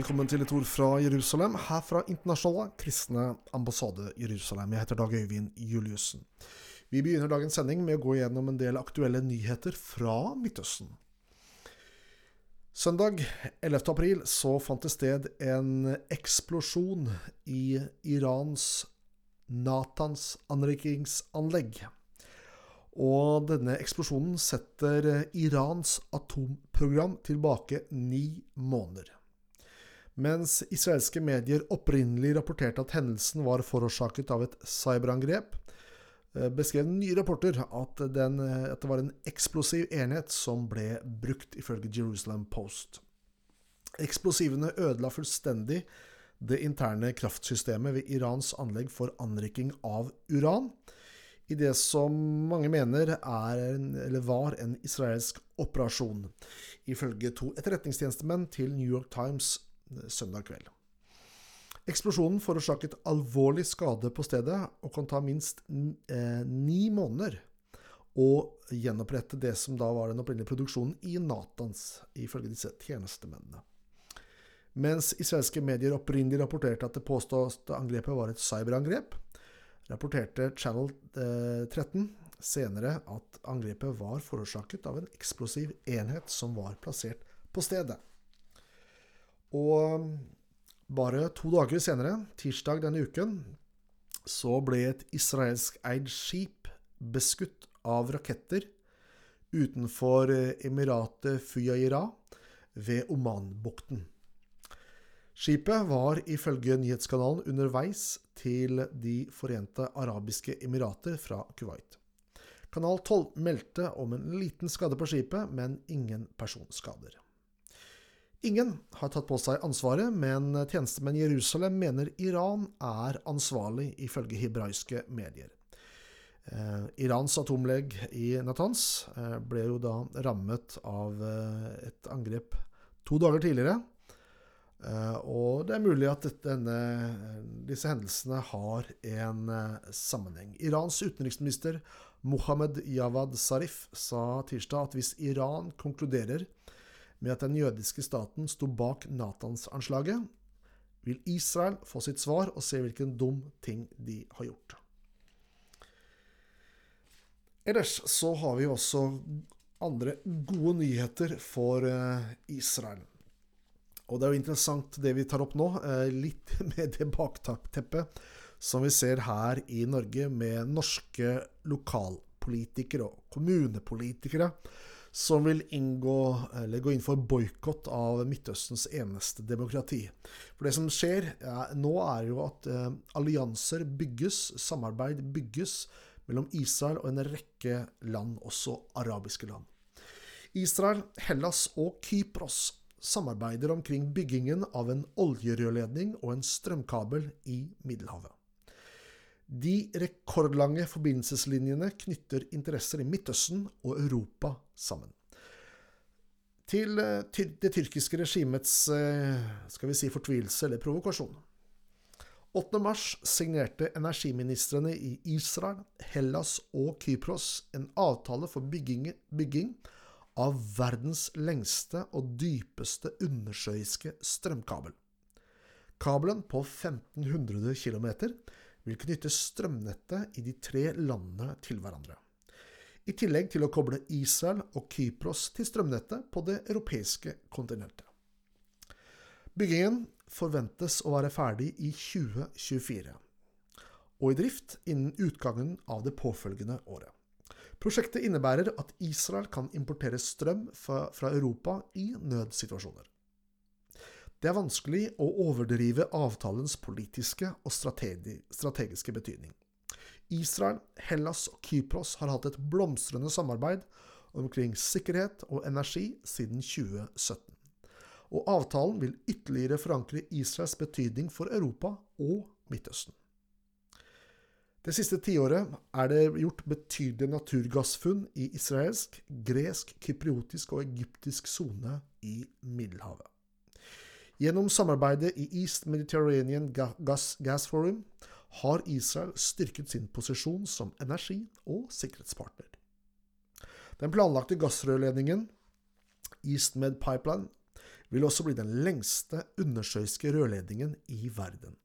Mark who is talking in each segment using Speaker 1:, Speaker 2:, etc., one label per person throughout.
Speaker 1: velkommen til et ord fra Jerusalem, her fra Internasjonale kristne ambassade Jerusalem. Jeg heter Dag Øyvind Juliussen. Vi begynner dagens sending med å gå gjennom en del aktuelle nyheter fra Midtøsten. Søndag 11. april så fant det sted en eksplosjon i Irans Natans anrikingsanlegg. Og denne eksplosjonen setter Irans atomprogram tilbake ni måneder. Mens israelske medier opprinnelig rapporterte at hendelsen var forårsaket av et cyberangrep, eh, beskrev nye rapporter at, den, at, det var en eksplosiv enhet som ble brukt, ifølge Jerusalem Post. Eksplosivene ødela fullstendig det interne kraftsystemet ved Irans anlegg for anriking av uran, i det som mange mener er, eller var en israelsk operasjon, ifølge to etterretningstjenestemenn til New York Times søndag kveld. Eksplosjonen forårsaket alvorlig skade på stedet og kan ta minst eh, ni måneder å gjenopprette det som da var den opprinnelige produksjonen i Natans, ifølge disse tjenestemennene. Mens israelske medier opprinnelig rapporterte at det påståtte angrepet var et cyberangrep, rapporterte Channel 13 eh, senere at angrepet var forårsaket av en eksplosiv enhet som var plassert på stedet. Og bare to dager senere, tirsdag denne uken, så ble et israelsk eid skip beskutt av raketter utenfor emiratet Fujairah ved Omanbukten. Skipet var ifølge nyhetskanalen underveis til De forente arabiske emirater fra Kuwait. Kanal 12 meldte om en liten skade på skipet, men ingen personskader. Ingen har tatt på seg ansvaret, men tjenestemenn i Jerusalem mener Iran er ansvarlig, ifølge hebraiske medier. Eh, Irans atomlegg i Natanz eh, ble jo da rammet av eh, et angrep to dager tidligere. Eh, og det er mulig at denne, disse hendelsene har en eh, sammenheng. Irans utenriksminister Mohammed Javad Zarif sa tirsdag at hvis Iran konkluderer med at den jødiske staten sto bak Natans-anslaget, vil Israel få sitt svar og se hvilken dum ting de har gjort. Ellers så har vi også andre gode nyheter for eh, Israel. Og det er jo interessant det vi tar opp nå, eh, litt med det bakteppet som vi ser her i Norge, med norske lokalpolitikere og kommunepolitikere som vil inngå, eller gå inn for boikott av Midtøstens eneste demokrati. For det som skjer ja, nå, er jo at eh, allianser bygges, samarbeid bygges mellom Israel og en rekke land, også arabiske land. Israel, Hellas og Kypros samarbeider omkring byggingen av en oljerørledning og en strømkabel i Middelhavet. De rekordlange forbindelseslinjene knytter interesser i Midtøsten og Europa sammen. Til eh, det tyrkiske regimets eh, skal vi si, fortvilelse eller provokasjon. 8. mars signerte energiministrene i Israel, Hellas og Kypros en avtale for bygging, bygging av verdens lengste og dypeste undersjøiske strømkabel. Kabelen på 1500 km vil knytte strømnettet i de tre landene til hverandre. I tillegg til å koble Israel og Kypros til strømnettet på det europeiske kontinentet. Byggingen forventes å være ferdig i 2024, og i drift innen utgangen av det påfølgende året. Prosjektet innebærer at Israel kan importere strøm fra, Europa i nødsituasjoner. Det er vanskelig å overdrive avtalens politiske og strategiske betydning. Israel, Hellas og Kypros har hatt et blomstrende samarbeid omkring sikkerhet og energi siden 2017. Og avtalen vil ytterligere forankre Israels betydning for Europa og Midtøsten. Det siste tiåret er det gjort betydelige naturgassfunn i israelsk, gresk, kypriotisk og egyptisk sone i Middelhavet. Gjennom samarbeidet i East Mediterranean Gas, Gas Forum har Israel styrket sin posisjon som energi- og sikkerhetspartner. Den planlagte gassrørledningen EastMed Pipeline vil også bli den lengste undersjøiske rørledningen i verden.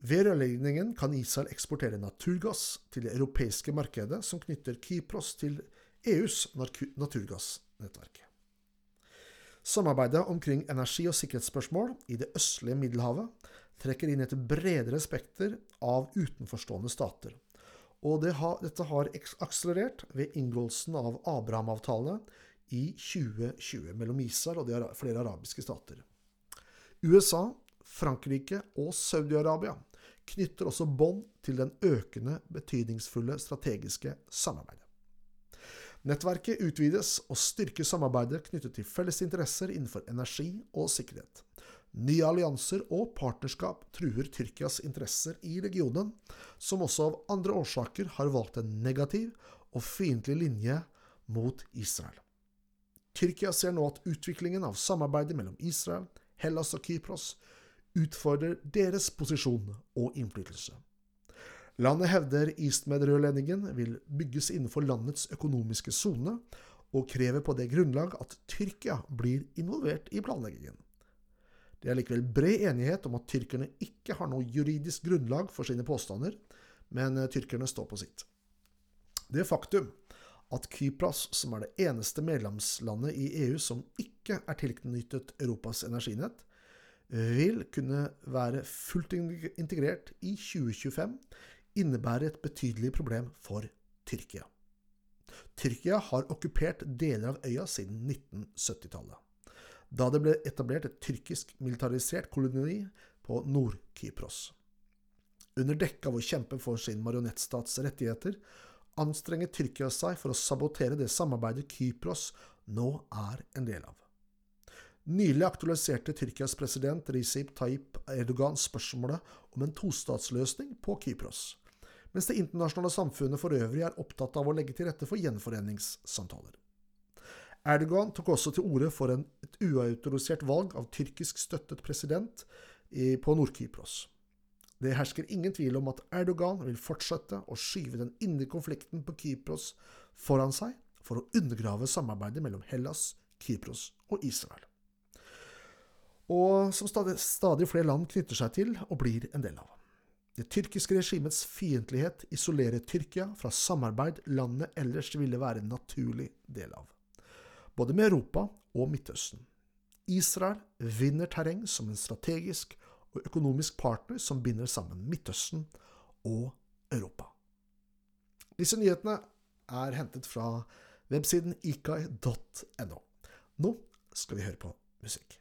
Speaker 1: Ved rørledningen kan Israel eksportere naturgass til det europeiske markedet som knytter Kypros til EUs naturgassnettverk. Samarbeidet omkring energi- og sikkerhetsspørsmål i det østlige Middelhavet trekker inn et bredere spekter av utenforstående stater, og det har, dette har akselerert ved inngåelsen av Abraham-avtalene i 2020 mellom Israel og de flere arabiske stater. USA, Frankrike og Saudi-Arabia knytter også bånd til den økende betydningsfulle strategiske samarbeidet. Nettverket utvides og styrker samarbeidet knyttet til felles interesser innenfor energi og sikkerhet. Nye allianser og partnerskap truer Tyrkias interesser i regionen, som også av andre årsaker har valgt en negativ og fiendtlig linje mot Israel. Tyrkia ser nå at utviklingen av samarbeidet mellom Israel, Hellas og Kypros utfordrer deres posisjon og innflytelse. Landet hevder EastMed-rørledningen vil bygges innenfor landets økonomiske sone, og krever på det grunnlag at Tyrkia blir involvert i planleggingen. Det er likevel bred enighet om at tyrkerne ikke har noe juridisk grunnlag for sine påstander, men tyrkerne står på sitt. Det faktum at Kypros, som er det eneste medlemslandet i EU som ikke er tilknyttet Europas energinett, vil kunne være fullt integrert i 2025, innebærer et betydelig problem for Tyrkia. Tyrkia har okkupert deler av øya siden 1970-tallet, da det ble etablert et tyrkisk militarisert koloni på Nord-Kypros. Under dekke av å kjempe for sin marionettstats rettigheter anstrenger Tyrkia seg for å sabotere det samarbeidet Kypros nå er en del av. Nylig aktualiserte Tyrkias president Recep Tayyip Erdogan spørsmålet om en tostatsløsning på Kypros, mens det internasjonale samfunnet for øvrig er opptatt av å legge til rette for gjenforeningssamtaler. Erdogan tok også til orde for en, et uautorisert valg av tyrkisk støttet president i, på Nord-Kypros. Det hersker ingen tvil om at Erdogan vil fortsette å skyve den indre konflikten på Kypros foran seg for å undergrave samarbeidet mellom Hellas, Kypros og Israel og som stadig, stadig flere land knytter seg til og blir en del av. Det tyrkiske regimets fiendtlighet isolerer Tyrkia fra samarbeid landet ellers ville være en naturlig del av, både med Europa og Midtøsten. Israel vinner terreng som en strategisk og økonomisk partner som binder sammen Midtøsten og Europa. Disse nyhetene er hentet fra websiden ikai.no. Nå skal vi høre på musikk.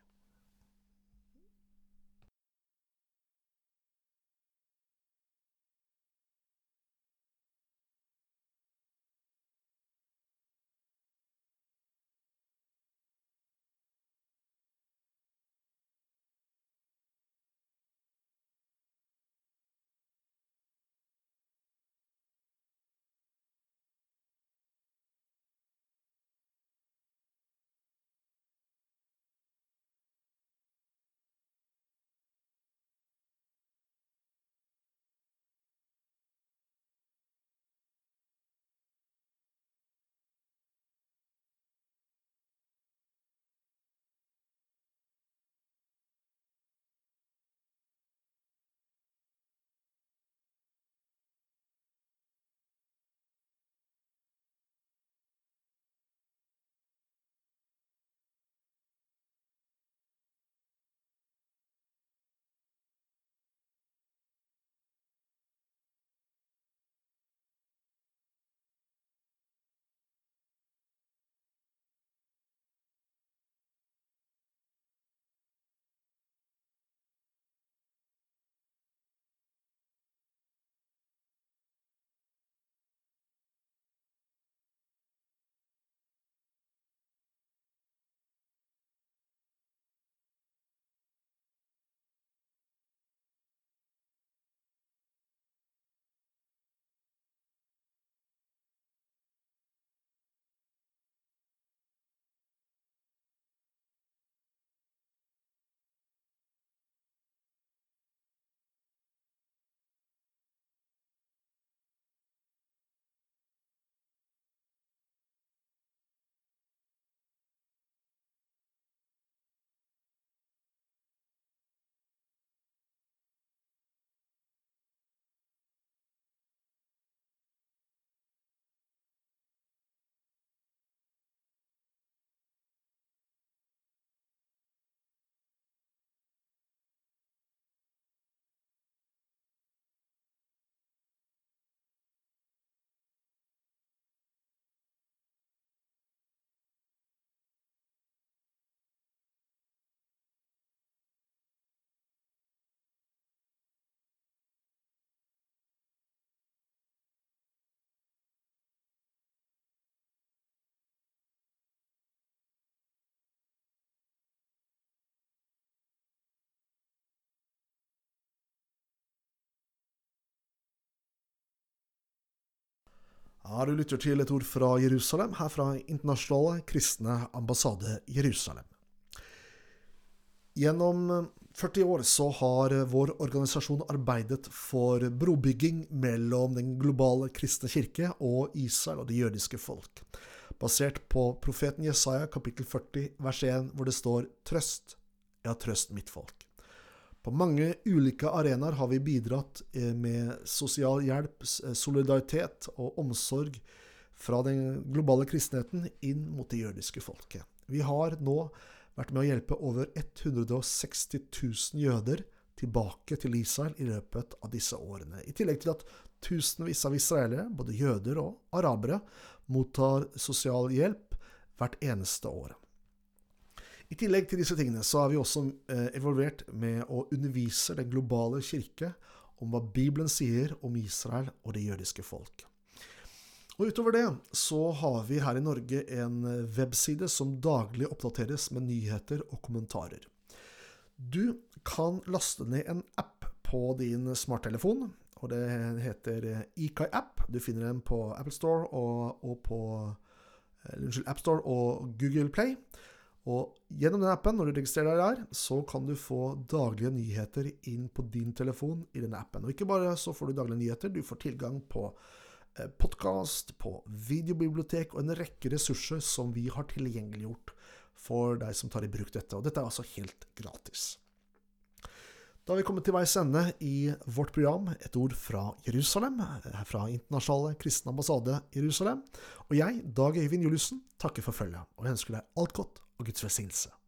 Speaker 1: Ja, Du lytter til et ord fra Jerusalem, her fra Internasjonale kristne ambassade Jerusalem. Gjennom 40 år så har vår organisasjon arbeidet for brobygging mellom den globale kristne kirke og Israel og det jødiske folk, basert på profeten Jesaja kapittel 40 vers 1, hvor det står 'Trøst, ja, trøst mitt folk'. På mange ulike arenaer har vi bidratt eh, med sosial hjelp, eh, solidaritet og omsorg fra den globale kristenheten inn mot det jødiske folket. Vi har nå vært med å hjelpe over 160 000 jøder tilbake til Israel i løpet av disse årene. I tillegg til at tusenvis av israelere, både jøder og arabere, mottar sosial hjelp hvert eneste år. I tillegg til disse tingene så er vi også eh, evolvert med å undervise den globale kirke om hva Bibelen sier om Israel og det jødiske folk. Og Utover det så har vi her i Norge en webside som daglig oppdateres med nyheter og kommentarer. Du kan laste ned en app på din smarttelefon, og det heter Ikai-app. Du finner den på Apple Store og, og på eh, og Google Play. Og gjennom den appen, når du registrerer deg der, så kan du få daglige nyheter inn på din telefon i denne appen. Og ikke bare så får du daglige nyheter, du får tilgang på eh, podkast, på videobibliotek og en rekke ressurser som vi har tilgjengeliggjort for deg som tar i bruk dette. Og dette er altså helt gratis. Da har vi kommet til veis ende i vårt program Et ord fra Jerusalem, fra Internasjonale kristne ambassade Jerusalem. Og jeg, Dag Øyvind Juliussen, takker for følget, og ønsker deg alt godt og Guds velsignelse.